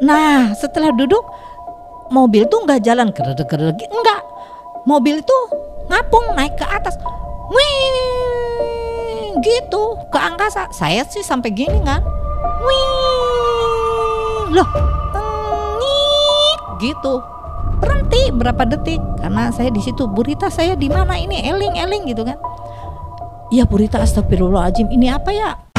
Nah setelah duduk mobil tuh nggak jalan. Gerede gerede enggak mobil itu ngapung naik ke atas. Wih gitu. Ke angkasa. Saya sih sampai gini kan? Wih. Loh ngit gitu. Berhenti berapa detik? Karena saya di situ. Burita saya di mana ini? Eling eling gitu kan? Ya Burita astagfirullahaladzim. Ini apa ya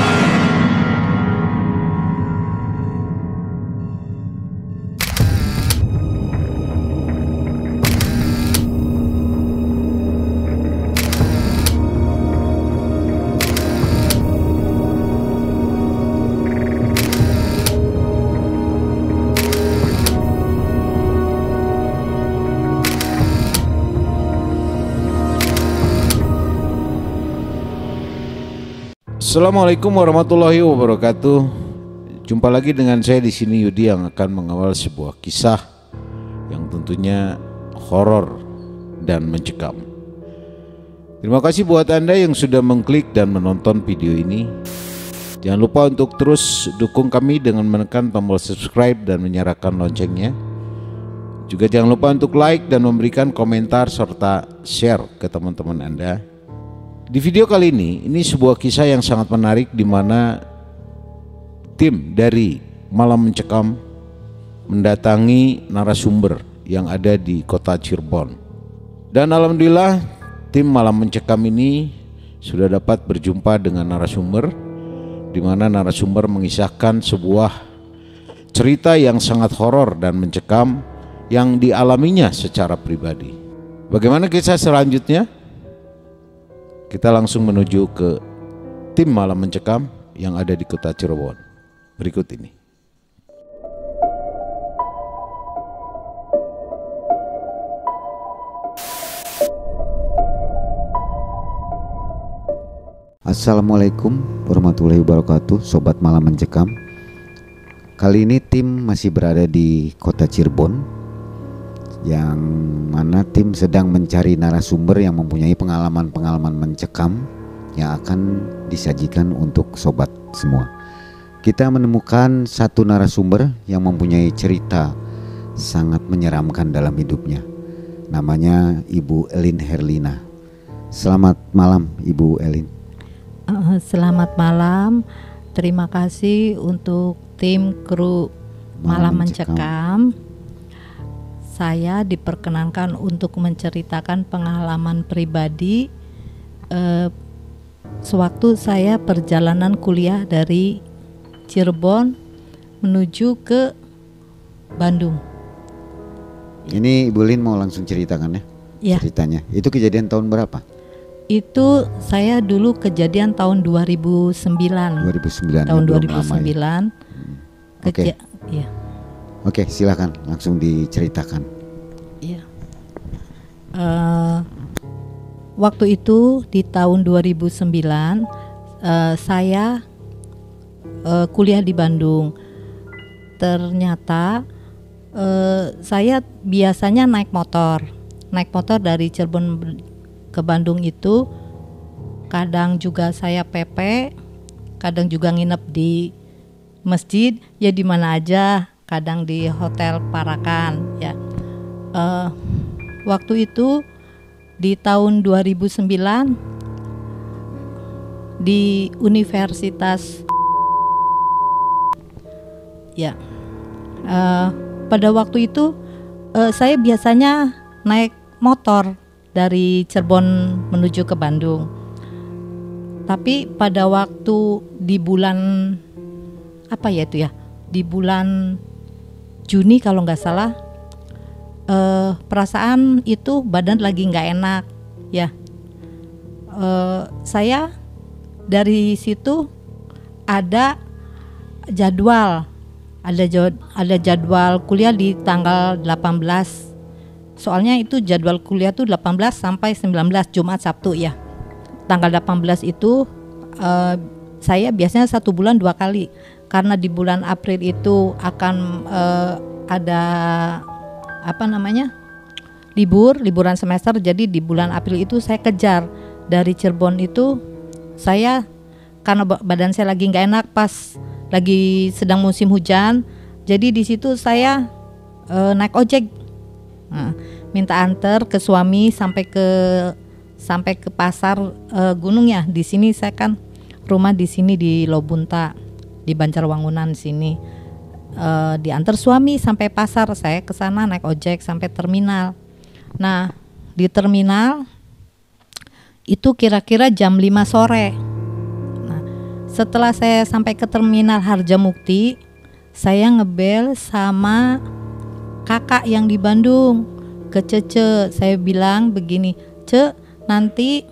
Assalamualaikum warahmatullahi wabarakatuh. Jumpa lagi dengan saya di sini Yudi yang akan mengawal sebuah kisah yang tentunya horor dan mencekam. Terima kasih buat Anda yang sudah mengklik dan menonton video ini. Jangan lupa untuk terus dukung kami dengan menekan tombol subscribe dan menyalakan loncengnya. Juga jangan lupa untuk like dan memberikan komentar serta share ke teman-teman Anda. Di video kali ini, ini sebuah kisah yang sangat menarik di mana tim dari Malam Mencekam mendatangi narasumber yang ada di kota Cirebon. Dan alhamdulillah tim Malam Mencekam ini sudah dapat berjumpa dengan narasumber di mana narasumber mengisahkan sebuah cerita yang sangat horor dan mencekam yang dialaminya secara pribadi. Bagaimana kisah selanjutnya? Kita langsung menuju ke tim malam mencekam yang ada di kota Cirebon. Berikut ini. Assalamualaikum warahmatullahi wabarakatuh Sobat Malam Mencekam Kali ini tim masih berada di kota Cirebon Yang mana tim sedang mencari narasumber yang mempunyai pengalaman-pengalaman mencekam Yang akan disajikan untuk sobat semua Kita menemukan satu narasumber yang mempunyai cerita sangat menyeramkan dalam hidupnya Namanya Ibu Elin Herlina Selamat malam Ibu Elin Eh, Selamat malam. Terima kasih untuk tim kru Malam Malam Mencekam. Mencekam. Saya diperkenankan untuk menceritakan pengalaman pribadi eh, sewaktu saya perjalanan kuliah dari Cirebon menuju ke Bandung. Ini Ibu Lin mau langsung ceritakan ya Ya, ceritanya. Itu kejadian tahun berapa? itu saya dulu kejadian tahun 2009. 2009. tahun ya, belum lama 2009. ya. Oke. Keja- ya. Oke, silakan langsung diceritakan. Iya. Eh, waktu itu di tahun 2009 eh, saya eh, kuliah di Bandung. Ternyata eh, saya biasanya naik motor, naik motor dari Cirebon ke Bandung itu kadang juga saya PP, kadang juga nginep di masjid, ya di mana aja, kadang di hotel Parakan, ya. Eh, waktu itu di tahun 2009 di Universitas ya. Eh, pada waktu itu eh, saya biasanya naik motor dari Cirebon menuju ke Bandung. Tapi pada waktu di bulan apa ya itu ya? Di bulan Juni kalau nggak salah eh, perasaan itu badan lagi nggak enak ya. Eh, saya dari situ ada jadwal ada ada jadwal kuliah di tanggal 18 soalnya itu jadwal kuliah tuh 18 sampai 19 Jumat Sabtu ya. Tanggal 18 itu eh, saya biasanya satu bulan dua kali karena di bulan April itu akan eh, ada apa namanya libur liburan semester. Jadi di bulan April itu saya kejar. Dari Cirebon itu saya karena ba- badan saya lagi nggak enak pas lagi sedang musim hujan. Jadi di situ saya uh, naik ojek, nah, minta antar ke suami sampai ke sampai ke pasar uh, gunung ya. Di sini saya kan rumah di sini di Lobunta di Banjarwangunan sini. Uh, diantar suami sampai pasar, saya ke sana naik ojek sampai terminal. Nah, di terminal itu kira-kira jam 5 sore. Nah, setelah saya sampai ke terminal Harjamukti, saya ngebel sama kakak yang di Bandung ke Cece. Saya bilang begini, Ce, nanti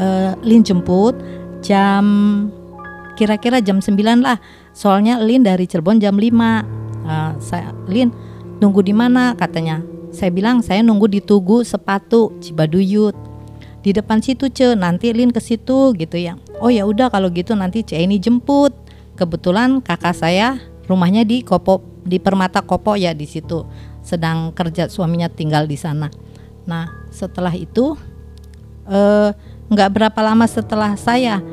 uh, Lin jemput jam kira-kira jam 9 lah. Soalnya Lin dari Cirebon jam 5. Uh, eh, saya Lin nunggu di mana katanya. Saya bilang saya nunggu di Tugu Sepatu Cibaduyut. Di depan situ ce, nanti Lin ke situ gitu ya. Oh ya udah kalau gitu nanti Ce ini jemput. Kebetulan kakak saya rumahnya di Kopo di Permata Kopo ya di situ. Sedang kerja suaminya tinggal di sana. Nah setelah itu eh, nggak berapa lama setelah saya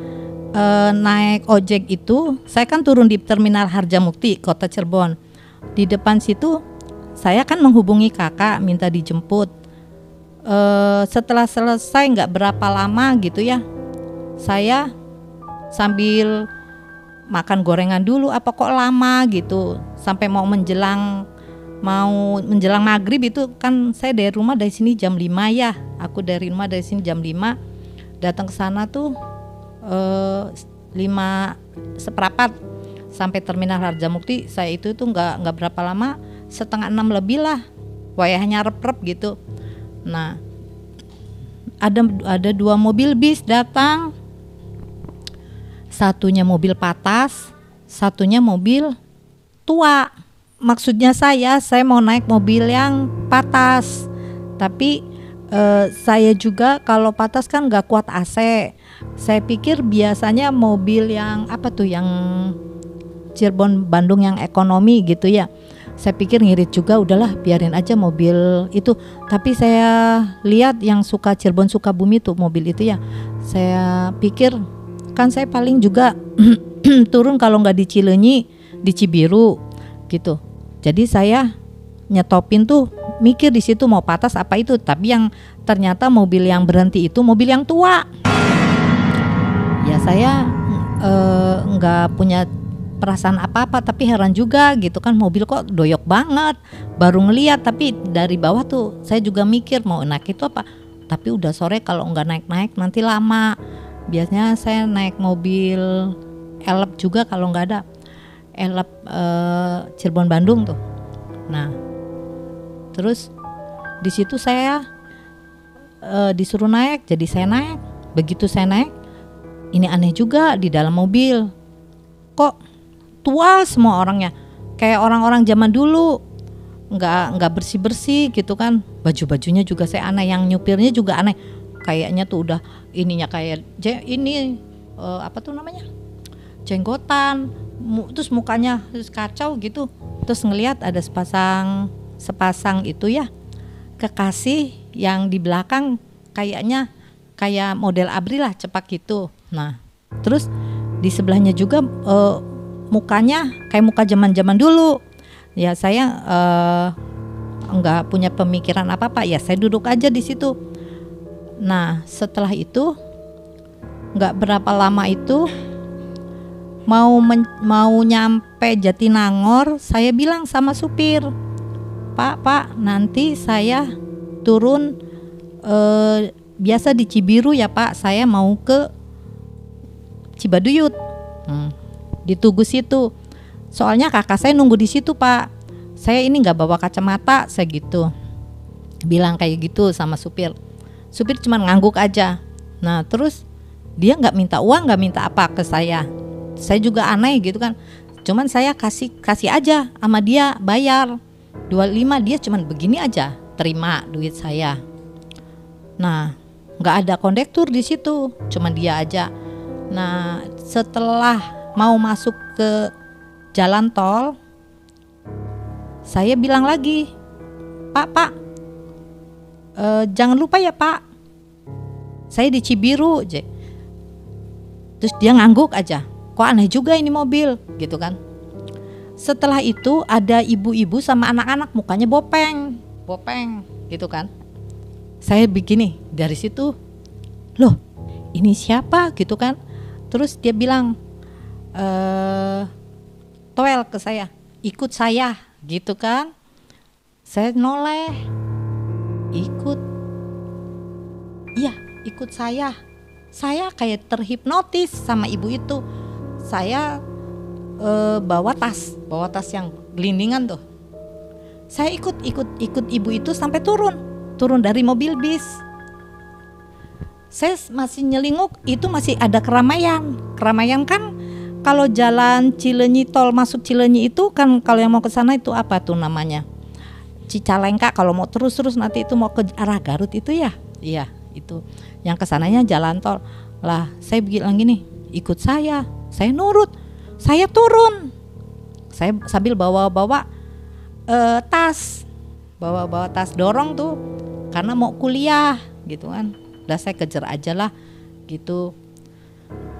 uh, naik ojek itu, saya kan turun di terminal Harjamukti, Kota Cirebon. Di depan situ saya kan menghubungi kakak minta dijemput. Uh, setelah selesai nggak berapa lama gitu ya, saya sambil makan gorengan dulu apa kok lama gitu sampai mau menjelang mau menjelang maghrib itu kan saya dari rumah dari sini jam 5 ya aku dari rumah dari sini jam 5 datang ke sana tuh lima seperapat sampai terminal Harjamukti saya itu tuh nggak nggak berapa lama setengah enam lebih lah wayahnya rep-rep gitu. Nah ada ada dua mobil bis datang. Satunya mobil patas satunya mobil tua. Maksudnya saya saya mau naik mobil yang patas. Tapi eh, saya juga kalau patas kan nggak kuat AC saya pikir biasanya mobil yang apa tuh yang Cirebon Bandung yang ekonomi gitu ya. Saya pikir ngirit juga udahlah biarin aja mobil itu. Tapi saya lihat yang suka Cirebon suka bumi tuh mobil itu ya. Saya pikir kan saya paling juga turun kalau nggak di Cilenyi di Cibiru gitu. Jadi saya nyetopin tuh mikir di situ mau patas apa itu tapi yang ternyata mobil yang berhenti itu mobil yang tua. Ya saya eh, nggak uh, punya perasaan apa-apa tapi heran juga gitu kan mobil kok doyok banget. Baru ngeliat tapi dari bawah tuh saya juga mikir mau naik itu apa. Tapi udah sore kalau nggak naik-naik nanti lama. Biasanya saya naik mobil elep juga kalau nggak ada. Elep uh, Cirebon Bandung tuh. Nah terus di situ saya uh, disuruh naik jadi saya naik. Begitu saya naik ini aneh juga di dalam mobil. Kok tua semua orangnya? Kayak orang-orang zaman dulu. Nggak nggak bersih bersih gitu kan. Baju bajunya juga saya aneh yang nyupirnya juga aneh. Kayaknya tuh udah ininya kayak ini uh, apa tuh namanya? Jenggotan. Terus mukanya terus kacau gitu. Terus ngelihat ada sepasang sepasang itu ya kekasih yang di belakang kayaknya kayak model Abri lah cepak gitu Nah, terus di sebelahnya juga uh, mukanya kayak muka zaman-zaman dulu. Ya saya uh, nggak punya pemikiran apa-apa. Ya saya duduk aja di situ. Nah, setelah itu nggak berapa lama itu mau men, mau nyampe Jatinangor, saya bilang sama supir, Pak, Pak, nanti saya turun eh, biasa di Cibiru ya Pak, saya mau ke Cibaduyut. Hmm. di Tugu situ. Soalnya kakak saya nunggu di situ pak. Saya ini nggak bawa kacamata saya gitu. Bilang kayak gitu sama supir. Supir cuma ngangguk aja. Nah terus dia nggak minta uang nggak minta apa ke saya. Saya juga aneh gitu kan. Cuman saya kasih kasih aja sama dia bayar 25 dia cuman begini aja terima duit saya nah nggak ada kondektur di situ cuman dia aja Nah, setelah mau masuk ke jalan tol, saya bilang lagi, Pak, Pak, eh, jangan lupa ya Pak, saya di Cibiru, J. Terus dia ngangguk aja, kok aneh juga ini mobil, gitu kan? Setelah itu ada ibu-ibu sama anak-anak mukanya bopeng. Bopeng gitu kan? Saya begini dari situ loh ini siapa? gitu kan. Terus dia bilang eh toel ke saya ikut saya gitu kan. Saya noleh ikut. Iya ikut saya. Saya kayak terhipnotis sama ibu itu. Saya eh, bawa tas. Bawa tas yang gelindingan tuh. Saya ikut ikut ikut ibu itu sampai turun. Turun dari mobil bis. Saya masih nyelinguk itu masih ada keramaian. Keramaian kan kalau jalan Cilenyi tol masuk Cilenyi itu kan kalau yang mau ke sana itu apa tuh namanya? Cicalengka kalau mau terus-terus nanti itu mau ke arah Garut itu ya? Iya itu. Yang ke sananya jalan tol. Lah saya bilang gini ikut saya. Saya nurut saya turun. Saya sambil bawa-bawa eh, tas. Bawa-bawa tas dorong tuh karena mau kuliah gitu kan. Udah saya kejar aja lah gitu.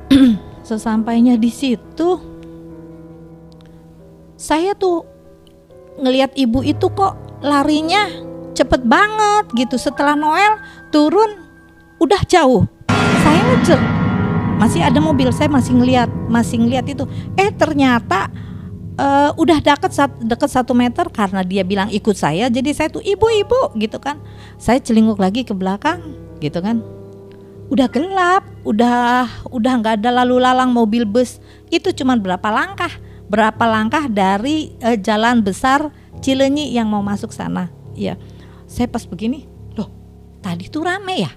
Sesampainya di situ saya tuh ngelihat ibu itu kok larinya cepet banget gitu. Setelah Noel turun udah jauh. Saya ngejar masih ada mobil saya masih ngelihat masih ngelihat itu. Eh ternyata eh, udah deket deket satu meter karena dia bilang ikut saya jadi saya tuh ibu-ibu gitu kan. Saya celinguk lagi ke belakang gitu kan. Udah gelap udah udah nggak ada lalu lalang mobil bus. Itu cuman berapa langkah berapa langkah dari eh, jalan besar Cilenyi yang mau masuk sana. Ya saya pas begini loh tadi tuh rame ya?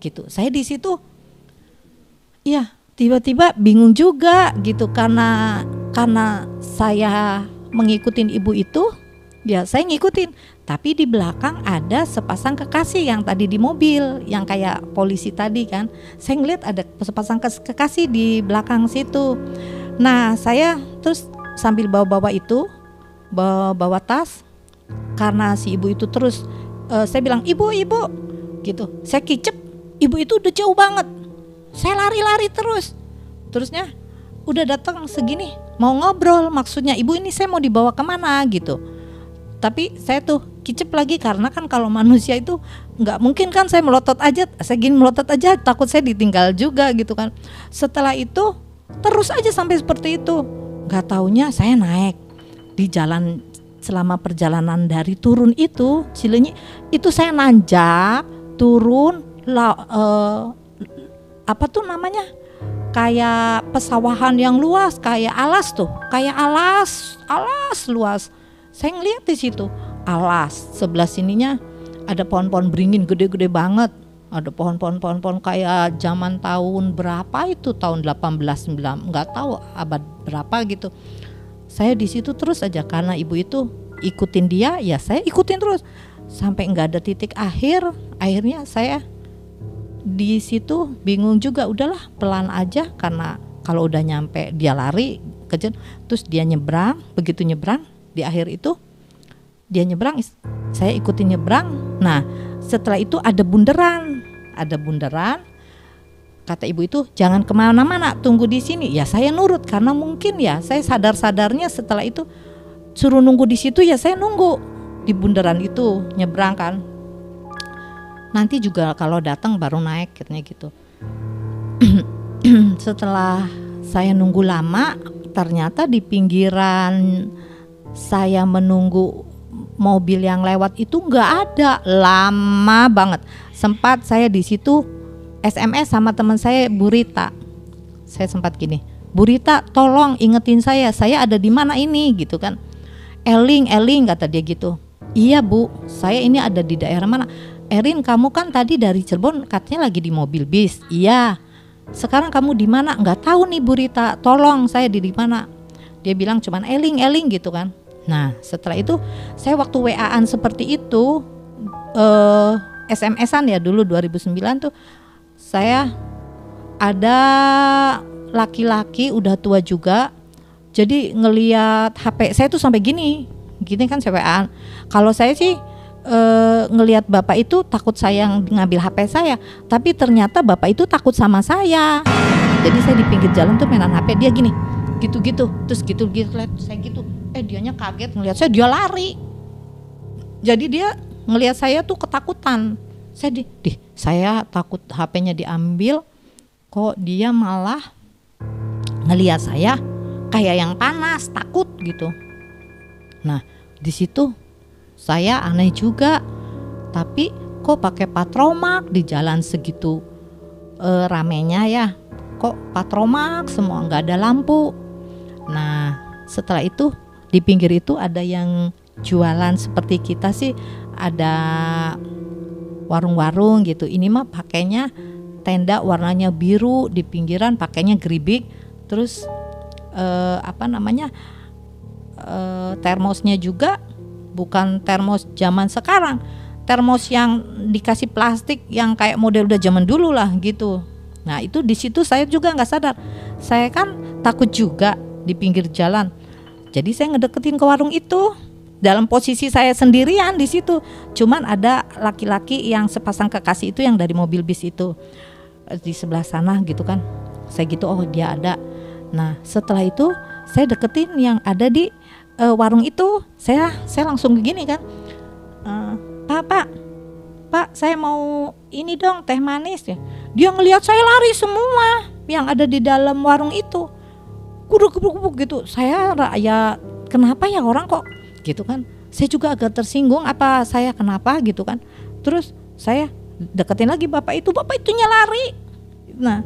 Gitu. Saya di situ ya tiba-tiba bingung juga gitu. Karena karena saya mengikutin ibu itu ya saya ngikutin. Tapi di belakang ada sepasang kekasih yang tadi di mobil yang kayak polisi tadi kan. Saya ngeliat ada sepasang kekasih di belakang situ. Nah saya terus sambil bawa-bawa itu bawa bawa tas karena si ibu itu terus eh, saya bilang ibu ibu gitu. Saya kicep ibu itu udah jauh banget saya lari-lari terus. Terusnya udah datang segini mau ngobrol. Maksudnya ibu ini saya mau dibawa ke mana? gitu. Tapi saya tuh kicep lagi karena kan kalau manusia itu nggak mungkin kan saya melotot aja saya gini melotot aja takut saya ditinggal juga gitu kan. Setelah itu terus aja sampai seperti itu. Nggak taunya saya naik di jalan selama perjalanan dari turun itu Cilenyi itu saya nanjak turun la, eh, apa tuh namanya? Kayak pesawahan yang luas kayak alas tuh. Kayak alas alas luas. Saya ngeliat di situ alas. Sebelah sininya ada pohon-pohon beringin gede-gede banget. Ada pohon-pohon pohon-pohon kayak zaman tahun berapa itu? Tahun 18 9 nggak tahu abad berapa gitu. Saya di situ terus aja karena ibu itu ikutin dia ya saya ikutin terus. Sampai nggak ada titik akhir akhirnya saya di situ bingung juga udahlah pelan aja. Karena kalau udah nyampe dia lari kejar terus dia nyebrang begitu nyebrang di akhir itu dia nyebrang saya ikutin nyebrang. Nah setelah itu ada bundaran ada bundaran kata ibu itu jangan ke mana-mana tunggu di sini. Ya saya nurut karena mungkin ya saya sadar-sadarnya setelah itu suruh nunggu di situ ya saya nunggu di bundaran itu nyebrang kan nanti juga kalau datang baru naik katanya gitu. Setelah saya nunggu lama ternyata di pinggiran saya menunggu mobil yang lewat itu nggak ada. Lama banget. Sempat saya di situ SMS sama teman saya Burita saya sempat gini Burita tolong ingetin saya saya ada di mana ini? Gitu kan. Eling Eling kata dia gitu. Iya bu. Saya ini ada di daerah mana Erin kamu kan tadi dari Cirebon katanya lagi di mobil bis. Iya. Sekarang kamu di mana? Nggak tahu nih Burita tolong saya di mana? Dia bilang cuman Eling Eling gitu kan. Nah setelah itu saya waktu WA-an seperti itu eh SMS-an ya dulu 2009 tuh saya ada laki-laki udah tua juga jadi ngeliat HP saya tuh sampai gini. Gini kan saya WA-an kalau saya sih eh, ngelihat bapak itu takut saya ngambil HP saya. Tapi ternyata bapak itu takut sama saya. Jadi saya di pinggir jalan tuh mainan HP dia gini gitu-gitu terus gitu gitu saya gitu. Eh dianya kaget ngelihat saya dia lari. Jadi dia ngelihat saya tuh ketakutan. Saya di, di saya takut HP-nya diambil kok dia malah ngelihat saya kayak yang panas takut gitu. Nah di situ saya aneh juga. Tapi kok pakai patromak di jalan segitu? E, ramenya ya. Kok patromak semua nggak ada lampu. Nah setelah itu di pinggir itu ada yang jualan seperti kita sih ada warung-warung gitu. Ini mah pakainya tenda warnanya biru di pinggiran pakainya geribik. Terus eh, apa namanya eh, termosnya juga bukan termos zaman sekarang termos yang dikasih plastik yang kayak model udah zaman dulu lah gitu nah itu di situ saya juga nggak sadar saya kan takut juga di pinggir jalan jadi saya ngedeketin ke warung itu dalam posisi saya sendirian di situ. Cuman ada laki-laki yang sepasang kekasih itu yang dari mobil bis itu eh, di sebelah sana gitu kan. Saya gitu oh dia ada. Nah, setelah itu saya deketin yang ada di uh, warung itu. Saya saya langsung begini kan. Pak, Pak. Pak, saya mau ini dong teh manis ya. Dia ngelihat saya lari semua yang ada di dalam warung itu. Kudu kubuk gitu. Saya ya kenapa ya orang kok gitu kan saya juga agak tersinggung apa saya kenapa gitu kan terus saya deketin lagi bapak itu bapak itunya lari nah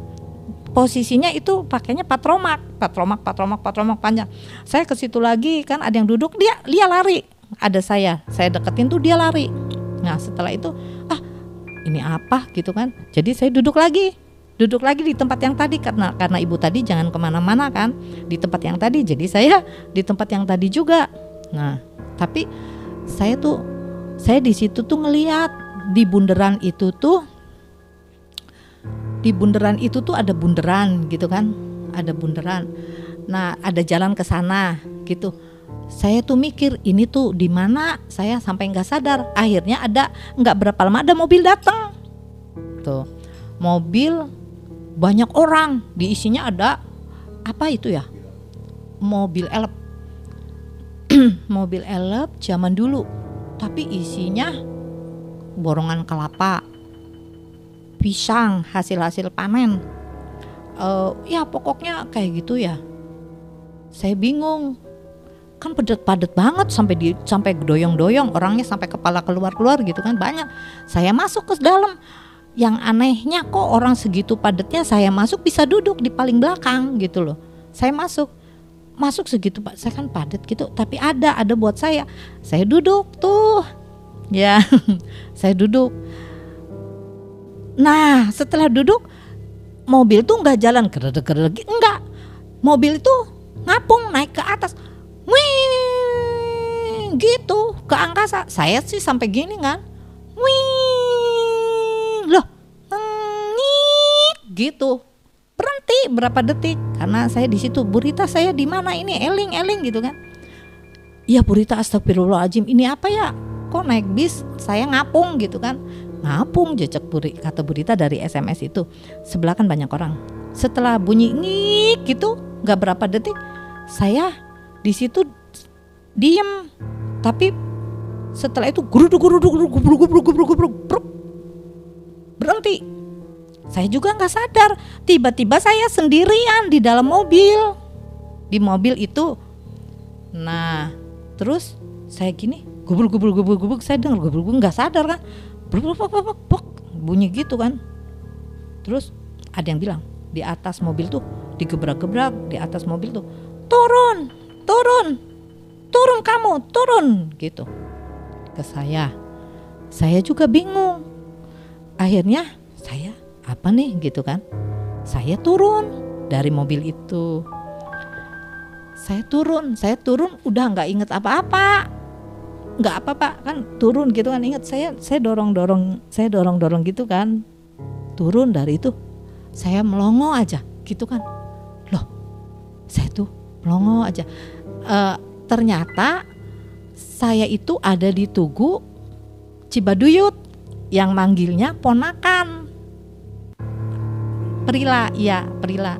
posisinya itu pakainya patromak patromak patromak patromak panjang. Saya ke situ lagi kan ada yang duduk dia dia lari. Ada saya saya deketin tuh dia lari. Nah setelah itu ah ini apa? gitu kan. Jadi saya duduk lagi duduk lagi di tempat yang tadi karena karena ibu tadi jangan ke mana-mana kan. Di tempat yang tadi jadi saya di tempat yang tadi juga. Nah tapi saya tuh saya di situ tuh ngeliat di bundaran itu tuh di bundaran itu tuh ada bundaran gitu kan? Ada bundaran nah ada jalan ke sana gitu. Saya tuh mikir ini tuh di mana? Saya sampai nggak sadar. Akhirnya ada nggak berapa lama ada mobil datang. Tuh mobil banyak orang. Diisinya ada apa itu ya? Mobil elep. Mobil elep zaman dulu. Tapi isinya borongan kelapa pisang hasil-hasil panen. Uh, ya pokoknya kayak gitu ya. Saya bingung. Kan padat-padat banget sampai di sampai doyong-doyong orangnya sampai kepala keluar-keluar gitu kan banyak. Saya masuk ke dalam. Yang anehnya kok orang segitu padatnya saya masuk bisa duduk di paling belakang gitu loh. Saya masuk. Masuk segitu pak. Saya kan padat gitu tapi ada ada buat saya. Saya duduk tuh. Ya saya duduk nah setelah duduk mobil tuh nggak jalan. Kerede kerede enggak mobil itu ngapung naik ke atas. Wih gitu. Ke angkasa. Saya sih sampai gini kan. Wih loh. Gitu. Berhenti berapa detik. Karena saya di situ. Burita saya di mana? Ini eling eling gitu kan. Ya burita astagfirullahaladzim. Ini apa ya? Kok naik bis? Saya ngapung gitu kan ngapung jejak buri kata burita dari SMS itu sebelah kan banyak orang setelah bunyi ngik gitu nggak berapa detik saya di situ diem tapi setelah itu guruduk guruduk guruduk guruduk guruduk guruduk berhenti saya juga nggak sadar. Tiba-tiba saya sendirian di dalam mobil. Di mobil itu. Nah, terus saya gini, gubul gubul gubul gubul, saya dengar gubul gubul nggak sadar kan. Bunyi gitu kan. Terus ada yang bilang di atas mobil tuh digebrak-gebrak di atas mobil tuh turun turun turun kamu turun gitu. Ke saya. Saya juga bingung. Akhirnya saya apa nih? gitu kan. Saya turun dari mobil itu. Saya turun saya turun udah nggak inget apa-apa nggak apa-apa kan turun gitu kan. Inget saya saya dorong dorong saya dorong dorong gitu kan. Turun dari itu. Saya melongo aja gitu kan. Loh saya tuh melongo aja. E, ternyata saya itu ada di Tugu Cibaduyut yang manggilnya ponakan. Prila, iya Prila.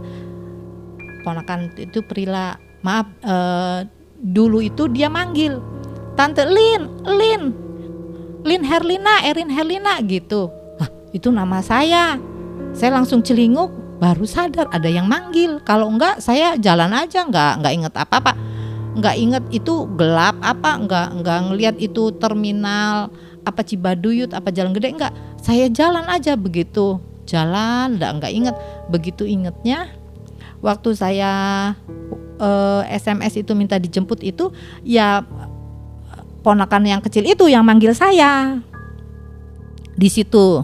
Ponakan itu Prila. Maaf, uh, dulu itu dia manggil tante Lin Lin. Lin Herlina Erin Herlina gitu. Hah, itu nama saya. Saya langsung celinguk baru sadar ada yang manggil. Kalau enggak saya jalan aja enggak enggak inget apa apa nggak inget itu gelap apa nggak nggak ngelihat itu terminal apa Cibaduyut apa Jalan Gede enggak. Saya jalan aja begitu. Jalan enggak nggak inget begitu ingetnya waktu saya eh, SMS itu minta dijemput itu ya ponakan yang kecil itu yang manggil saya. Di situ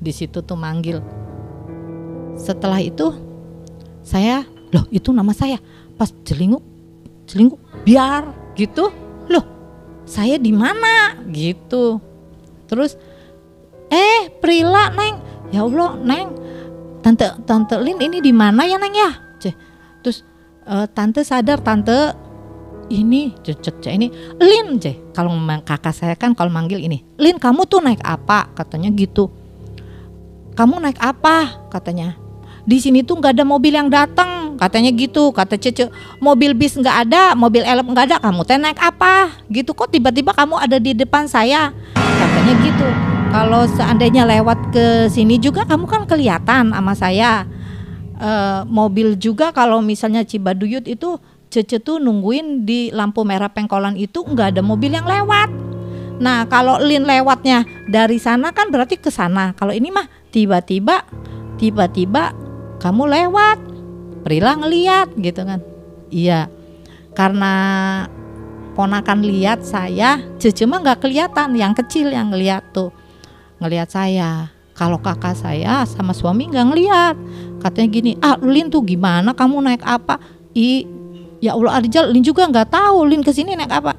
di situ tuh manggil. Setelah itu saya loh itu nama saya. Pas jelinguk jelinguk biar gitu. Loh saya di mana? Gitu. Terus eh Prila neng. Ya Allah neng. Tante tante Lin ini di mana ya neng ya? Cih. terus eh, tante sadar tante ini cecek cek ini Lin ceh kalau kakak saya kan kalau manggil ini Lin kamu tuh naik apa? Katanya gitu. Kamu naik apa? Katanya. Di sini tuh nggak ada mobil yang datang. Katanya gitu. Kata Cece mobil bis nggak ada mobil elep nggak ada. Kamu teh naik apa? Gitu. Kok tiba-tiba kamu ada di depan saya? Katanya gitu. Kalau seandainya lewat ke sini juga kamu kan kelihatan sama saya. Eh, mobil juga kalau misalnya Cibaduyut itu Cece tuh nungguin di lampu merah pengkolan itu nggak ada mobil yang lewat Nah, kalau Lin lewatnya dari sana kan berarti ke sana. Kalau ini mah tiba-tiba tiba-tiba kamu lewat. Prila ngeliat gitu kan. Iya. Karena ponakan lihat saya, Cece mah nggak kelihatan, yang kecil yang ngeliat tuh. Ngeliat saya. Kalau kakak saya sama suami nggak ngeliat. Katanya gini, "Ah, Lin tuh gimana? Kamu naik apa?" I ya Allah Arjal, Lin juga nggak tahu Lin ke sini naik apa.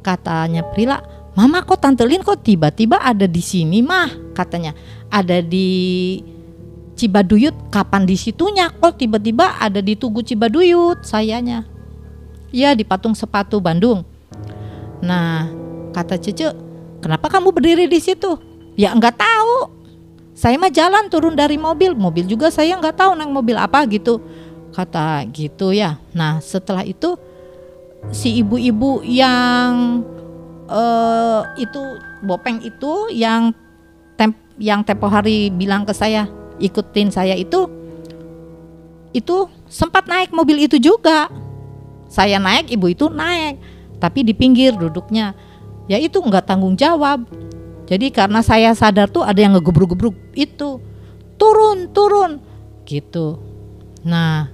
Katanya Prila, Mama kok Tante Lin kok tiba-tiba ada di sini mah? Katanya ada di Cibaduyut. Kapan di situnya? Kok tiba-tiba ada di Tugu Cibaduyut sayanya. Ya di patung sepatu Bandung. Nah kata Cece kenapa kamu berdiri di situ? Ya nggak tahu. Saya mah jalan turun dari mobil. Mobil juga saya nggak tahu naik mobil apa gitu kata gitu ya nah setelah itu si ibu-ibu yang eh itu Bopeng itu yang tem yang tempo hari bilang ke saya ikutin saya itu itu sempat naik mobil itu juga. Saya naik, ibu itu naik, tapi di pinggir duduknya. Ya itu nggak tanggung jawab. Jadi karena saya sadar tuh ada yang ngegebruk-gebruk itu turun turun gitu. Nah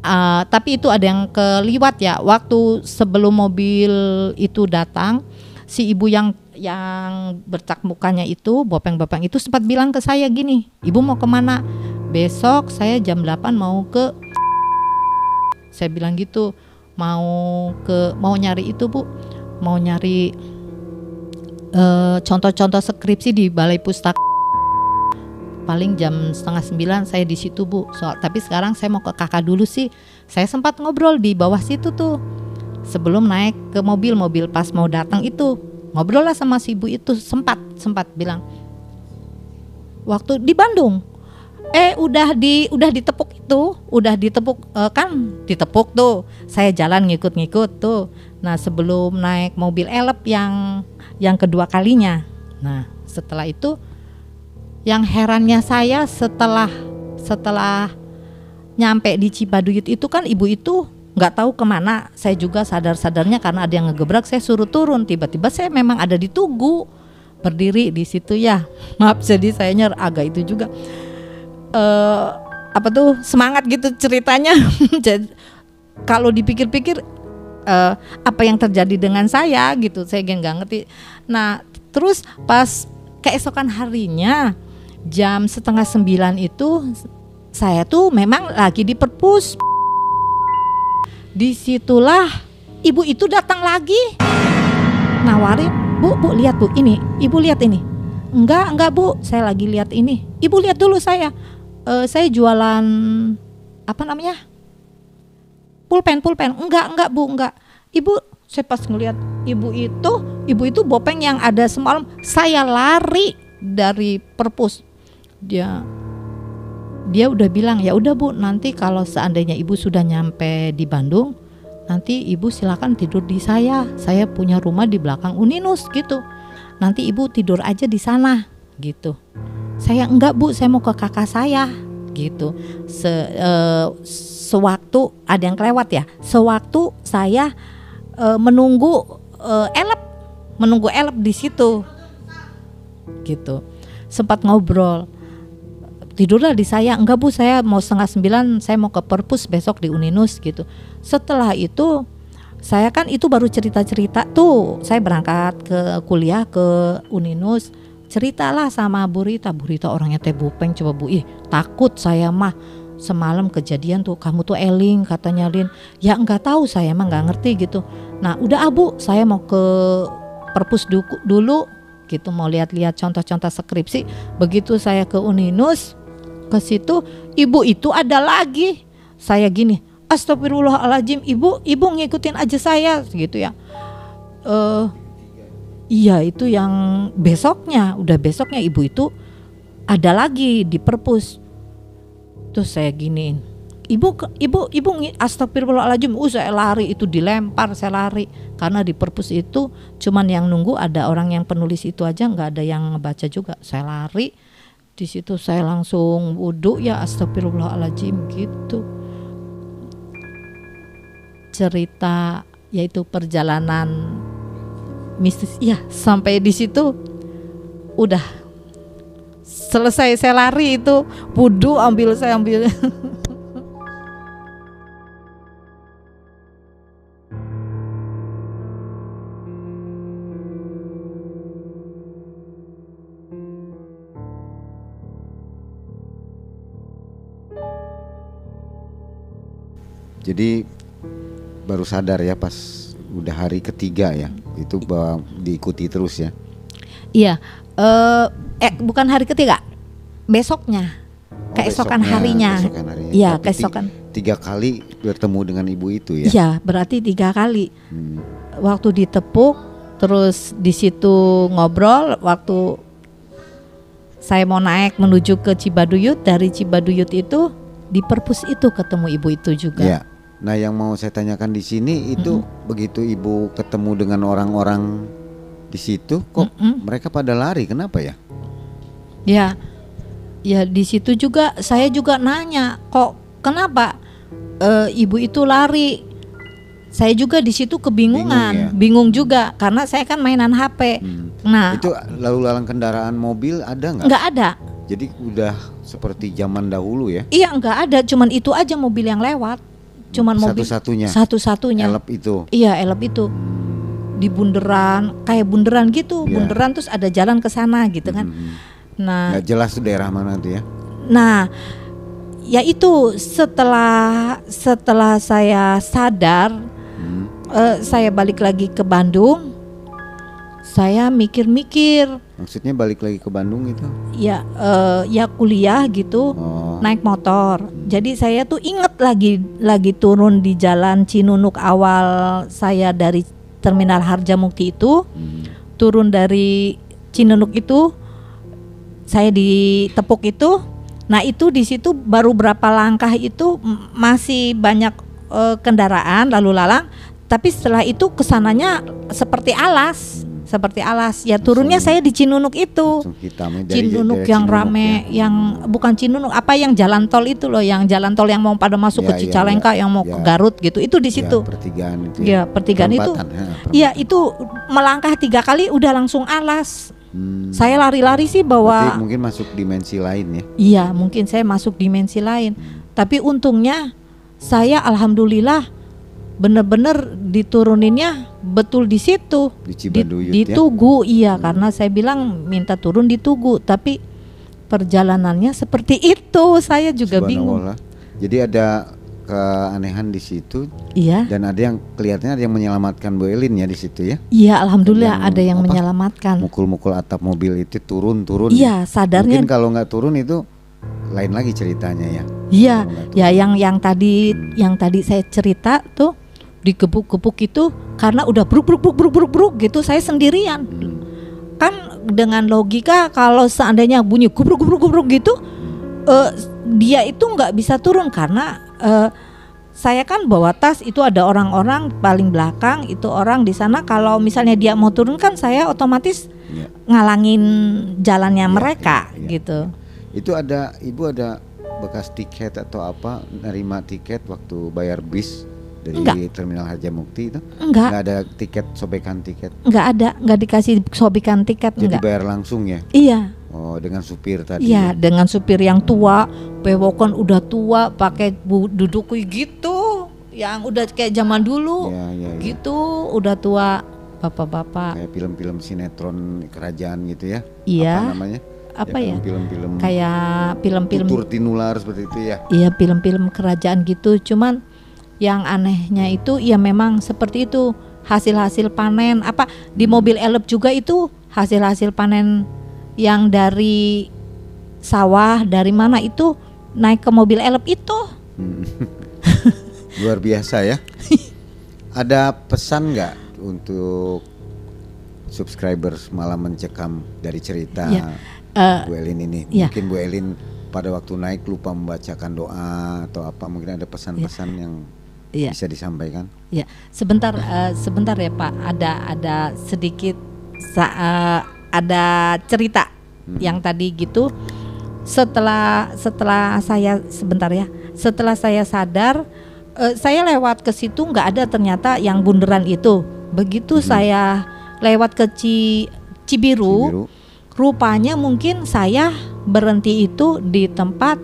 Uh, tapi itu ada yang keliwat ya. Waktu sebelum mobil itu datang si ibu yang yang bercak mukanya itu bopeng-bopeng itu sempat bilang ke saya gini ibu mau ke mana? Besok saya jam 8 mau ke saya bilang gitu mau ke mau nyari itu bu. Mau nyari eh, contoh-contoh skripsi di balai pustaka paling jam setengah sembilan saya di situ bu. Soal tapi sekarang saya mau ke kakak dulu sih. Saya sempat ngobrol di bawah situ tuh. Sebelum naik ke mobil mobil pas mau datang itu. Ngobrol lah sama si ibu itu sempat sempat bilang. Waktu di Bandung. Eh udah di udah ditepuk itu udah ditepuk eh, kan ditepuk tuh. Saya jalan ngikut-ngikut tuh. Nah sebelum naik mobil elep yang yang kedua kalinya. Nah setelah itu yang herannya saya setelah setelah nyampe di Cibaduyut itu kan ibu itu nggak tahu ke mana. Saya juga sadar sadarnya karena ada yang ngegebrak saya suruh turun. Tiba-tiba saya memang ada di tugu berdiri di situ ya. Maaf jadi saya nyer agak itu juga. Eh apa tuh semangat gitu ceritanya. Jadi, kalau dipikir-pikir eh, apa yang terjadi dengan saya gitu saya nggak ngerti. Nah terus pas keesokan harinya jam setengah sembilan itu saya tuh memang lagi di perpus. Di situlah ibu itu datang lagi nawarin, bu, bu lihat bu ini, ibu lihat ini. Enggak, enggak bu, saya lagi lihat ini. Ibu lihat dulu saya, Eh, saya jualan apa namanya? Pulpen, pulpen. Enggak, enggak bu, enggak. Ibu, saya pas ngelihat ibu itu, ibu itu bopeng yang ada semalam, saya lari dari perpus dia dia udah bilang ya udah bu nanti kalau seandainya ibu sudah nyampe di Bandung nanti ibu silakan tidur di saya. Saya punya rumah di belakang Uninus gitu. Nanti ibu tidur aja di sana gitu. Saya enggak bu saya mau ke kakak saya gitu. Se, eh, sewaktu ada yang kelewat ya? Sewaktu saya eh, menunggu eh, elep menunggu elep di situ gitu. Sempat ngobrol tidurlah di saya. Enggak bu saya mau setengah sembilan saya mau ke perpus besok di Uninus gitu. Setelah itu saya kan itu baru cerita-cerita tuh. Saya berangkat ke kuliah ke Uninus ceritalah sama Bu Rita Bu Rita orangnya teh bupeng coba bu. Ih takut saya mah. Semalam kejadian tuh kamu tuh eling katanya Lin. Ya enggak tahu saya mah nggak ngerti gitu. Nah udah abu saya mau ke perpus dulu gitu. Mau lihat-lihat contoh-contoh skripsi. Begitu saya ke Uninus ke situ ibu itu ada lagi. Saya gini astagfirullahaladzim ibu ibu ngikutin aja saya gitu ya. Eh iya itu yang besoknya udah besoknya ibu itu ada lagi di perpus. Terus saya giniin ibu ibu ibu astagfirullahaladzim uh saya lari itu dilempar saya lari. Karena di perpus itu cuman yang nunggu ada orang yang penulis itu aja nggak ada yang ngebaca juga. Saya lari di situ saya langsung wudhu ya astagfirullahaladzim gitu. Cerita yaitu perjalanan mistis ya sampai di situ udah selesai saya lari itu wudhu ambil saya ambil Jadi baru sadar ya pas udah hari ketiga ya itu bahwa diikuti terus ya. iya eh eh bukan hari ketiga besoknya Oh, keesokan besoknya, harinya keesokan harinya. iya keesokan Tiga kali bertemu dengan ibu itu ya. iya berarti tiga kali Hmm. waktu ditepuk terus di situ ngobrol waktu saya mau naik menuju ke Cibaduyut dari Cibaduyut itu di perpus itu ketemu ibu itu juga Ya. Nah, yang mau saya tanyakan di sini itu begitu ibu ketemu dengan orang-orang di situ kok Mm-mm. mereka pada lari kenapa ya? Ya, ya di situ juga saya juga nanya, kok kenapa eh, ibu itu lari? Saya juga di situ kebingungan, Bingung ya? bingung juga karena saya kan mainan HP. Hmm. Nah, Itu lalu lalang kendaraan mobil ada nggak? nggak ada. Jadi udah seperti zaman dahulu ya. Iya nggak ada, cuman itu aja mobil yang lewat, cuman mobil Satu-satunya. satu-satunya. Elep itu. Iya, elep itu di bunderan, kayak bunderan gitu, Iya. bunderan terus ada jalan ke sana gitu kan. Hmm. Nah, Nggak jelas tuh daerah mana tuh ya. Nah, ya itu setelah setelah saya sadar, Hmm. eh, saya balik lagi ke Bandung. Saya mikir-mikir, Maksudnya balik lagi ke Bandung itu? ya eh, ya kuliah gitu, Oh. naik motor. Jadi saya tuh inget lagi lagi turun di jalan Cinunuk awal saya dari Terminal Harjamukti itu, Hmm. turun dari Cinunuk itu saya ditepuk itu nah itu di situ baru berapa langkah itu masih banyak eh, kendaraan lalu lalang tapi setelah itu ke sananya seperti alas seperti alas ya turunnya saya di Cinunuk itu dari Cinunuk yang Cinunuk rame ya. yang bukan Cinunuk apa yang jalan tol itu loh yang jalan tol yang mau pada masuk Ya, ke ya, Cicalengka ya, yang mau ya. ke Garut gitu itu di Ya, situ pertigaan itu. ya pertigaan itu ya, Iya itu melangkah tiga kali udah langsung alas Hmm. saya lari-lari sih Berarti bawa mungkin masuk dimensi lain ya. iya mungkin saya masuk dimensi lain tapi untungnya saya alhamdulillah bener-bener dituruninnya betul di situ Di di, Cibaduyut di ya. Tugu iya karena saya bilang minta turun di Tugu tapi perjalanannya seperti itu saya juga bingung. Jadi ada keanehan di situ iya dan ada yang kelihatannya ada yang menyelamatkan Bu Elin ya di situ ya. iya alhamdulillah Yang ada yang apa? menyelamatkan Mukul-mukul atap mobil itu turun-turun. iya sadarnya Mungkin kalau nggak turun itu lain lagi ceritanya ya. Iya, ya yang yang tadi Hmm. yang tadi saya cerita tuh digebuk-gebuk itu karena udah bruk bruk bruk bruk bruk bruk gitu saya sendirian. Hmm. Kan dengan logika kalau seandainya bunyi gubruk gubruk gubruk gitu eh, dia itu nggak bisa turun karena eh, saya kan bawa tas itu ada orang-orang paling belakang itu orang di sana kalau misalnya dia mau turun kan saya otomatis Ya. ngalangin jalannya Iya, mereka iya, iya. gitu. Itu ada ibu ada bekas tiket atau apa nerima tiket waktu bayar bis dari Enggak. terminal Harjamukti itu? Enggak, Nggak ada tiket sobekan tiket. enggak ada, enggak dikasih sobikan tiket Jadi enggak. bayar langsung ya. Iya, Oh, dengan supir tadi. iya ya? dengan supir yang tua, bewokan udah tua, pakai duduk gitu, yang udah kayak zaman dulu, Iya, iya, iya. gitu, udah tua, bapak-bapak. Kayak film-film sinetron kerajaan gitu ya. Iya. Apa namanya? Apa ya? Film-film Kayak film-film tutur tinular seperti itu ya. Iya film-film kerajaan gitu cuman yang anehnya itu ya memang seperti itu hasil-hasil panen apa di mobil elep juga itu hasil-hasil panen yang dari sawah dari mana itu naik ke mobil elep itu Hmm. Luar biasa ya. Ada pesan nggak untuk subscribers malam mencekam dari cerita Iya. Eh, Bu Elin ini? iya. Mungkin Bu Elin pada waktu naik lupa membacakan doa atau apa? Mungkin ada pesan-pesan yang Iya. bisa disampaikan? ya sebentar eh, sebentar ya Pak. Ada ada sedikit eh, ada cerita yang tadi gitu. Setelah setelah saya sebentar ya. Setelah saya sadar eh, saya lewat ke situ nggak ada ternyata yang bundaran itu. Begitu saya lewat ke Ci- Cibiru, Cibiru. rupanya mungkin saya berhenti itu di tempat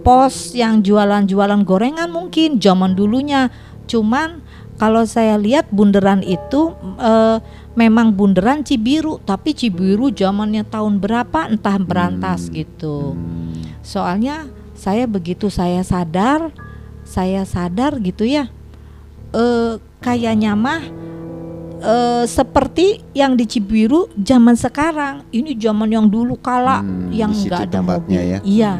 pos yang jualan-jualan gorengan mungkin zaman dulunya. Cuman kalau saya lihat bundaran itu eh, memang bundaran Cibiru tapi Cibiru zamannya tahun berapa entah berantas gitu. Hmm. soalnya saya begitu saya sadar saya sadar gitu ya eh kayaknya mah eh seperti yang di Cibiru zaman sekarang. Ini zaman yang dulu kala Hmm, yang di situ nggak ada mobil. ya. iya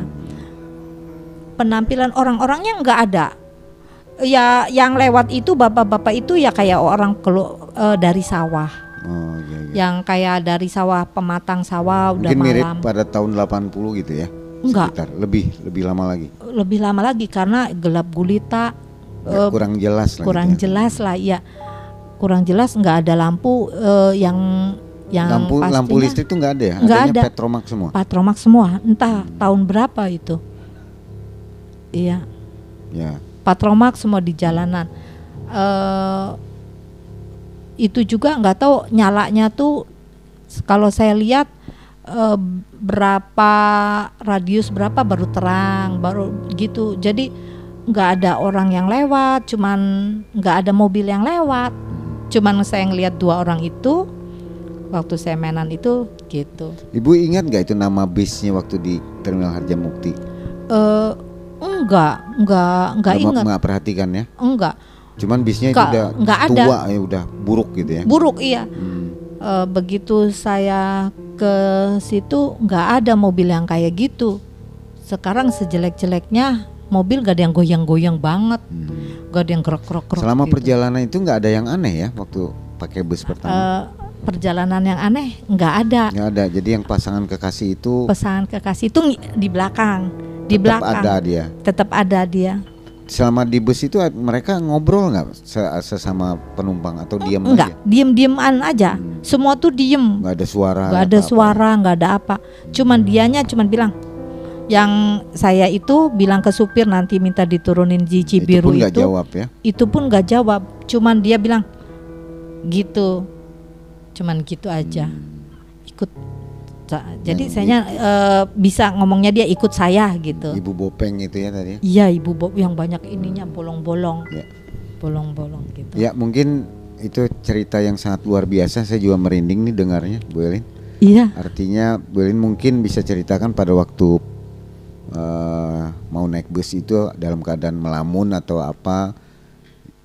penampilan orang-orangnya nggak ada ya yang lewat itu bapak-bapak itu ya kayak orang kelu eh, dari sawah Oh iya, iya. yang kayak dari sawah pematang sawah udah Mungkin mirip malam pada tahun 80 gitu ya. Enggak. Sekitar lebih lebih lama lagi. lebih lama lagi karena gelap gulita Ya, eh, kurang jelas lah kurang gitu ya. jelas lah ya kurang jelas nggak ada lampu eh, yang yang lampu lampu listrik itu nggak ada ya? Nggak ada. petromak semua. patromak semua entah tahun berapa itu iya. Ya. patromak semua di jalanan. Eh itu juga nggak tahu nyalanya tuh kalau saya lihat eh, berapa radius berapa baru terang baru gitu. Jadi nggak ada orang yang lewat cuman nggak ada mobil yang lewat. Cuman saya ngelihat dua orang itu waktu saya mainan itu gitu. Ibu ingat nggak itu nama bisnya waktu di Terminal Harjamukti? eh enggak enggak enggak Nggak- ingat nggak perhatikan ya. enggak Cuman bisnya itu Nggak- udah nggak ada. tua ya, udah buruk gitu ya. buruk iya Hmm. Eh, begitu saya ke situ nggak ada mobil yang kayak gitu. Sekarang sejelek-jeleknya mobil gak ada yang goyang-goyang banget, Hmm. gak ada yang gerak-gerak. Selama gitu. perjalanan itu nggak ada yang aneh ya waktu pakai bus pertama. Eh, perjalanan yang aneh nggak ada. Nggak ada. Jadi yang pasangan kekasih itu Pesan kekasih itu di belakang, di tetap belakang ada dia. tetap ada dia. Selama di bus itu mereka ngobrol nggak se- sesama penumpang atau diam Enggak, aja? diem-dieman aja. Hmm. Semua tuh diem. Nggak ada suara. nggak ada suara nggak ada apa cuman dianya cuman bilang yang saya itu bilang ke supir nanti minta diturunin di Itu Cibiru pun itu jawab ya. itu pun nggak jawab cuman dia bilang gitu cuman gitu aja ikut Sa- jadi Yang saya eh, bisa ngomongnya dia ikut saya gitu Ibu Bopeng itu ya tadi. iya ibu Bob yang banyak ininya bolong-bolong Ya. bolong-bolong gitu Ya mungkin itu cerita yang sangat luar biasa. Saya juga merinding nih dengarnya, Bu Elin. iya Artinya Bu Elin mungkin bisa ceritakan pada waktu eh, mau naik bus itu dalam keadaan melamun atau apa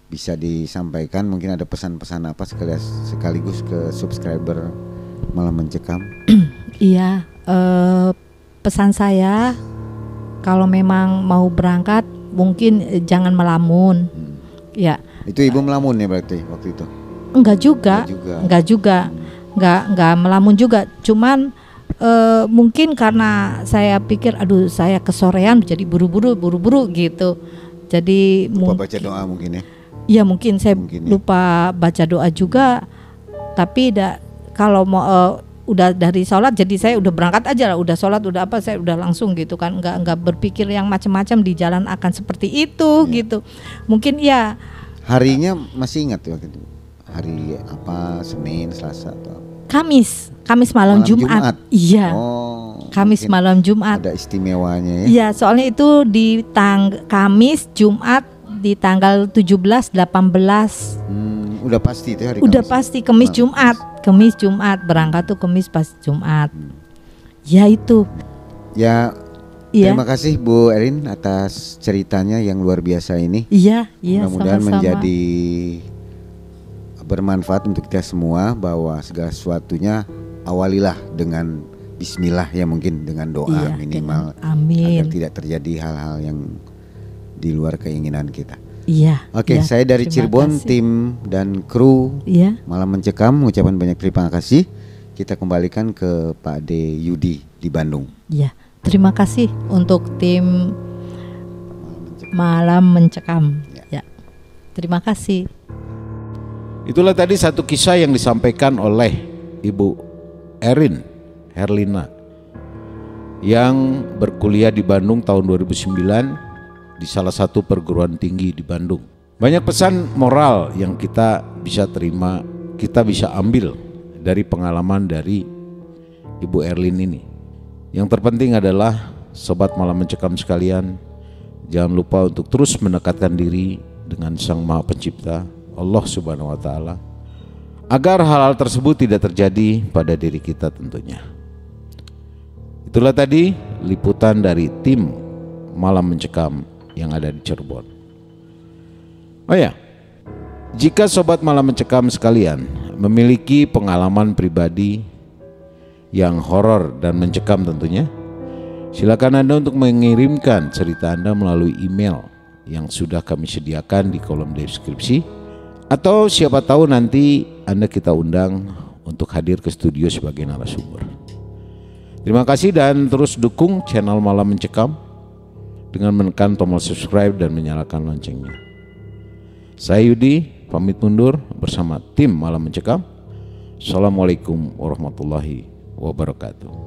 bisa disampaikan. Mungkin ada pesan-pesan apa sekaligus sekaligus ke subscriber malam mencekam. Iya, eh, pesan saya kalau memang mau berangkat mungkin eh, jangan melamun. Ya, Itu ibu melamun ya berarti waktu itu. enggak juga, Enggak juga. enggak enggak melamun juga. Cuman eh, mungkin karena saya pikir aduh saya kesorean jadi buru-buru buru-buru gitu. Jadi Lupa mung- baca doa mungkin ya. ya mungkin saya Mungkin ya. lupa baca doa juga. Tapi da, kalau mau eh, udah dari sholat jadi saya udah berangkat aja lah udah sholat udah apa saya udah langsung gitu kan nggak nggak berpikir yang macam-macam di jalan akan seperti itu gitu mungkin ya Harinya masih ingat waktu itu. Hari apa? Senin, Selasa atau apa? Kamis Kamis malam, Malam Jumat. Jumat. iya Oh. Kamis malam Jumat Ada istimewanya ya. Iya, soalnya itu di tang Kamis, Jumat di tanggal 17, 18. Hmm, udah pasti itu hari Udah Kamis. pasti Kamis. Jumat, Kamis Jumat berangkat tuh Kamis pas Jumat. Ya itu. Ya, Iya. terima kasih Bu Erin atas ceritanya yang luar biasa ini. Iya, iya Mudah-mudahan menjadi bermanfaat untuk kita semua bahwa segala sesuatunya awalilah dengan bismillah ya mungkin dengan doa Iya, minimal dengan- amin. agar tidak terjadi hal-hal yang di luar keinginan kita. Iya. Oke, iya, saya dari terima Cirebon, kasih. tim dan kru Iya. Malam Mencekam mengucapkan banyak terima kasih. Kita kembalikan ke Pak D Yudi di Bandung. Iya. Terima kasih untuk tim Malam Mencekam. Ya. Terima kasih. Itulah tadi satu kisah yang disampaikan oleh Ibu Erin Herlina yang berkuliah di Bandung tahun 2009 di salah satu perguruan tinggi di Bandung. Banyak pesan moral yang kita bisa terima, kita bisa ambil dari pengalaman dari Ibu Erlin ini. Yang terpenting adalah sobat malam mencekam sekalian, jangan lupa untuk terus mendekatkan diri dengan Sang Maha Pencipta, Allah Subhanahu wa taala, agar hal-hal tersebut tidak terjadi pada diri kita tentunya. Itulah tadi liputan dari tim Malam Mencekam yang ada di Cirebon. Oh ya, jika sobat Malam Mencekam sekalian memiliki pengalaman pribadi yang horor dan mencekam tentunya, silakan Anda untuk mengirimkan cerita Anda melalui email yang sudah kami sediakan di kolom deskripsi atau siapa tahu nanti Anda kita undang untuk hadir ke studio sebagai narasumber. Terima kasih dan terus dukung channel Malam Mencekam dengan menekan tombol subscribe dan menyalakan loncengnya. Saya Yudi, pamit mundur bersama tim Malam Mencekam. Assalamualaikum warahmatullahi wabarakatuh.